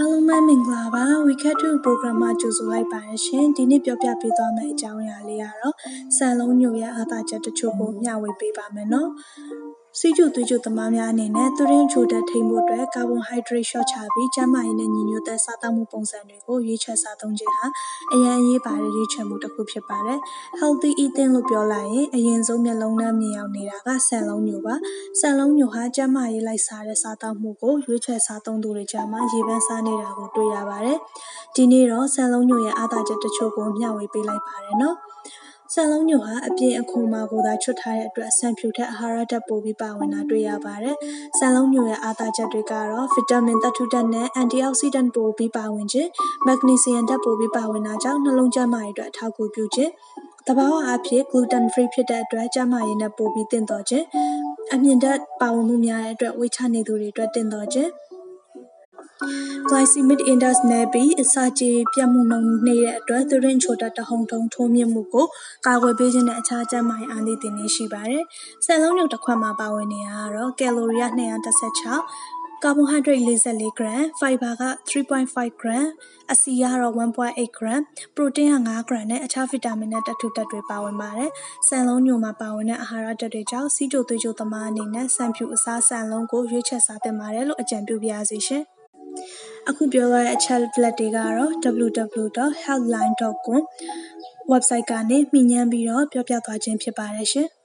အားလုံးပဲမင်္ဂလာပါ WeCat 2 program မှာကြိုဆိုလိုက်ပါတယ်ရှင်ဒီနေ့ပြောပြပေးသွားမယ့်အကြောင်းအရာလေးကတော့ဆန်လုံးညိုရဲ့အားသာချက်တချို့ကိုမျှဝေပေးပါမယ်နော် စီးကျူသွေးကျူသမားများအနေနဲ့သူရင်းချိုတက်ထိန်ဖို့အတွက်ကာဗွန်ဟိုက်ဒရိတ်လျှော့ချပြီးကျန်းမာရေးနဲ့ညီညွတ်တဲ့စားသောက်မှုပုံစံတွေကိုရွေးချယ်စားသုံးခြင်းဟာအရန်အရေးပါတဲ့ရွေးချယ်မှုတစ်ခုဖြစ်ပါတယ်။ Healthy eating လို့ပြောလိုက်ရင်အရင်ဆုံးမျက်လုံးနဲ့မြင်ရောက်နေတာကဆန်လုံးညိုပါ။ဆန်လုံးညိုဟာကျန်းမာရေးလိုက်စားတဲ့စားသောက်မှုကိုရွေးချယ်စားသုံးသူတွေကြားမှာရေပန်းစားနေတာကိုတွေ့ရပါတယ်။ဒီနေ့တော့ဆန်လုံးညိုရဲ့အားသာချက်တချို့ကိုမျှဝေပေးလိုက်ပါတယ်နော်။ ဆန်လုံးညိုဟာအပြင်အခွန်မှာကိုသာချွတ်ထားတဲ့အတွက်ဆန်ဖြူထက်အာဟာရဓာတ်ပိုပြီးပါဝင်တာတွေ့ရပါတယ်။ဆန်လုံးညိုရဲ့အားသာချက်တွေကတော့ဗီတာမင်သတ္တုဓာတ်နဲ့အန်တီအောက်ဆီဒန့်ပိုပြီးပါဝင်ခြင်း၊မက်ဂနီဆီယမ်ဓာတ်ပိုပြီးပါဝင်တာကြောင့်နှလုံးကျန်းမာရေးအတွက်အထောက်အကူပြုခြင်း၊သဘာဝအားဖြင့် gluten free ဖြစ်တဲ့အတွက်ကျန်းမာရေးနဲ့ပိုပြီးသင့်တော်ခြင်း၊အမြင့်ဓာတ်ပါဝင်မှုများတဲ့အတွက်ဝိတ်ချနေသူတွေအတွက်သင့်တော်ခြင်း glycemic index နည်းပြီးအစာကြေပြတ်မှုနှုန်းနှေးတဲ့အတွက်သွေးရင်းချိုတက်တဟုန်ထုံထိုးမြင့်မှုကိုကာကွယ်ပေးခြင်းနဲ့အခြားကျန်းမာရေးအားနည်းတင်နေရှိပါတယ်။ဆယ်လုံးညုတ်တစ်ခွက်မှာပါဝင်နေတာကတော့ကယ်လိုရီက216ကာဗွန်ဟိုက်ဒရိတ်44 gram fiber က3.5 gram အဆီကတော့1.8 gram ပရိုတင်းက5 gram နဲ့အခြားဗီတာမင်နဲ့တက်ထုတက်တွေပါဝင်ပါတယ်။ဆန်လုံးညိုမှာပါဝင်တဲ့အာဟာရဓာတ်တွေကြောင့်စီးကြိုသွေးကြိုသမားအနေနဲ့ဆန်ဖြူအစားဆန်လုံးကိုရွေးချယ်စားသင့်ပါတယ်လို့အကြံပြုပါရစေရှင်။ အခုပြောရတဲ့အချက်လက်တွေကတော့ www.healthline.com website ကနေ မှီညမ်းပြီးတော့ပြောပြသွားခြင်းဖြစ်ပါတယ်ရှင်။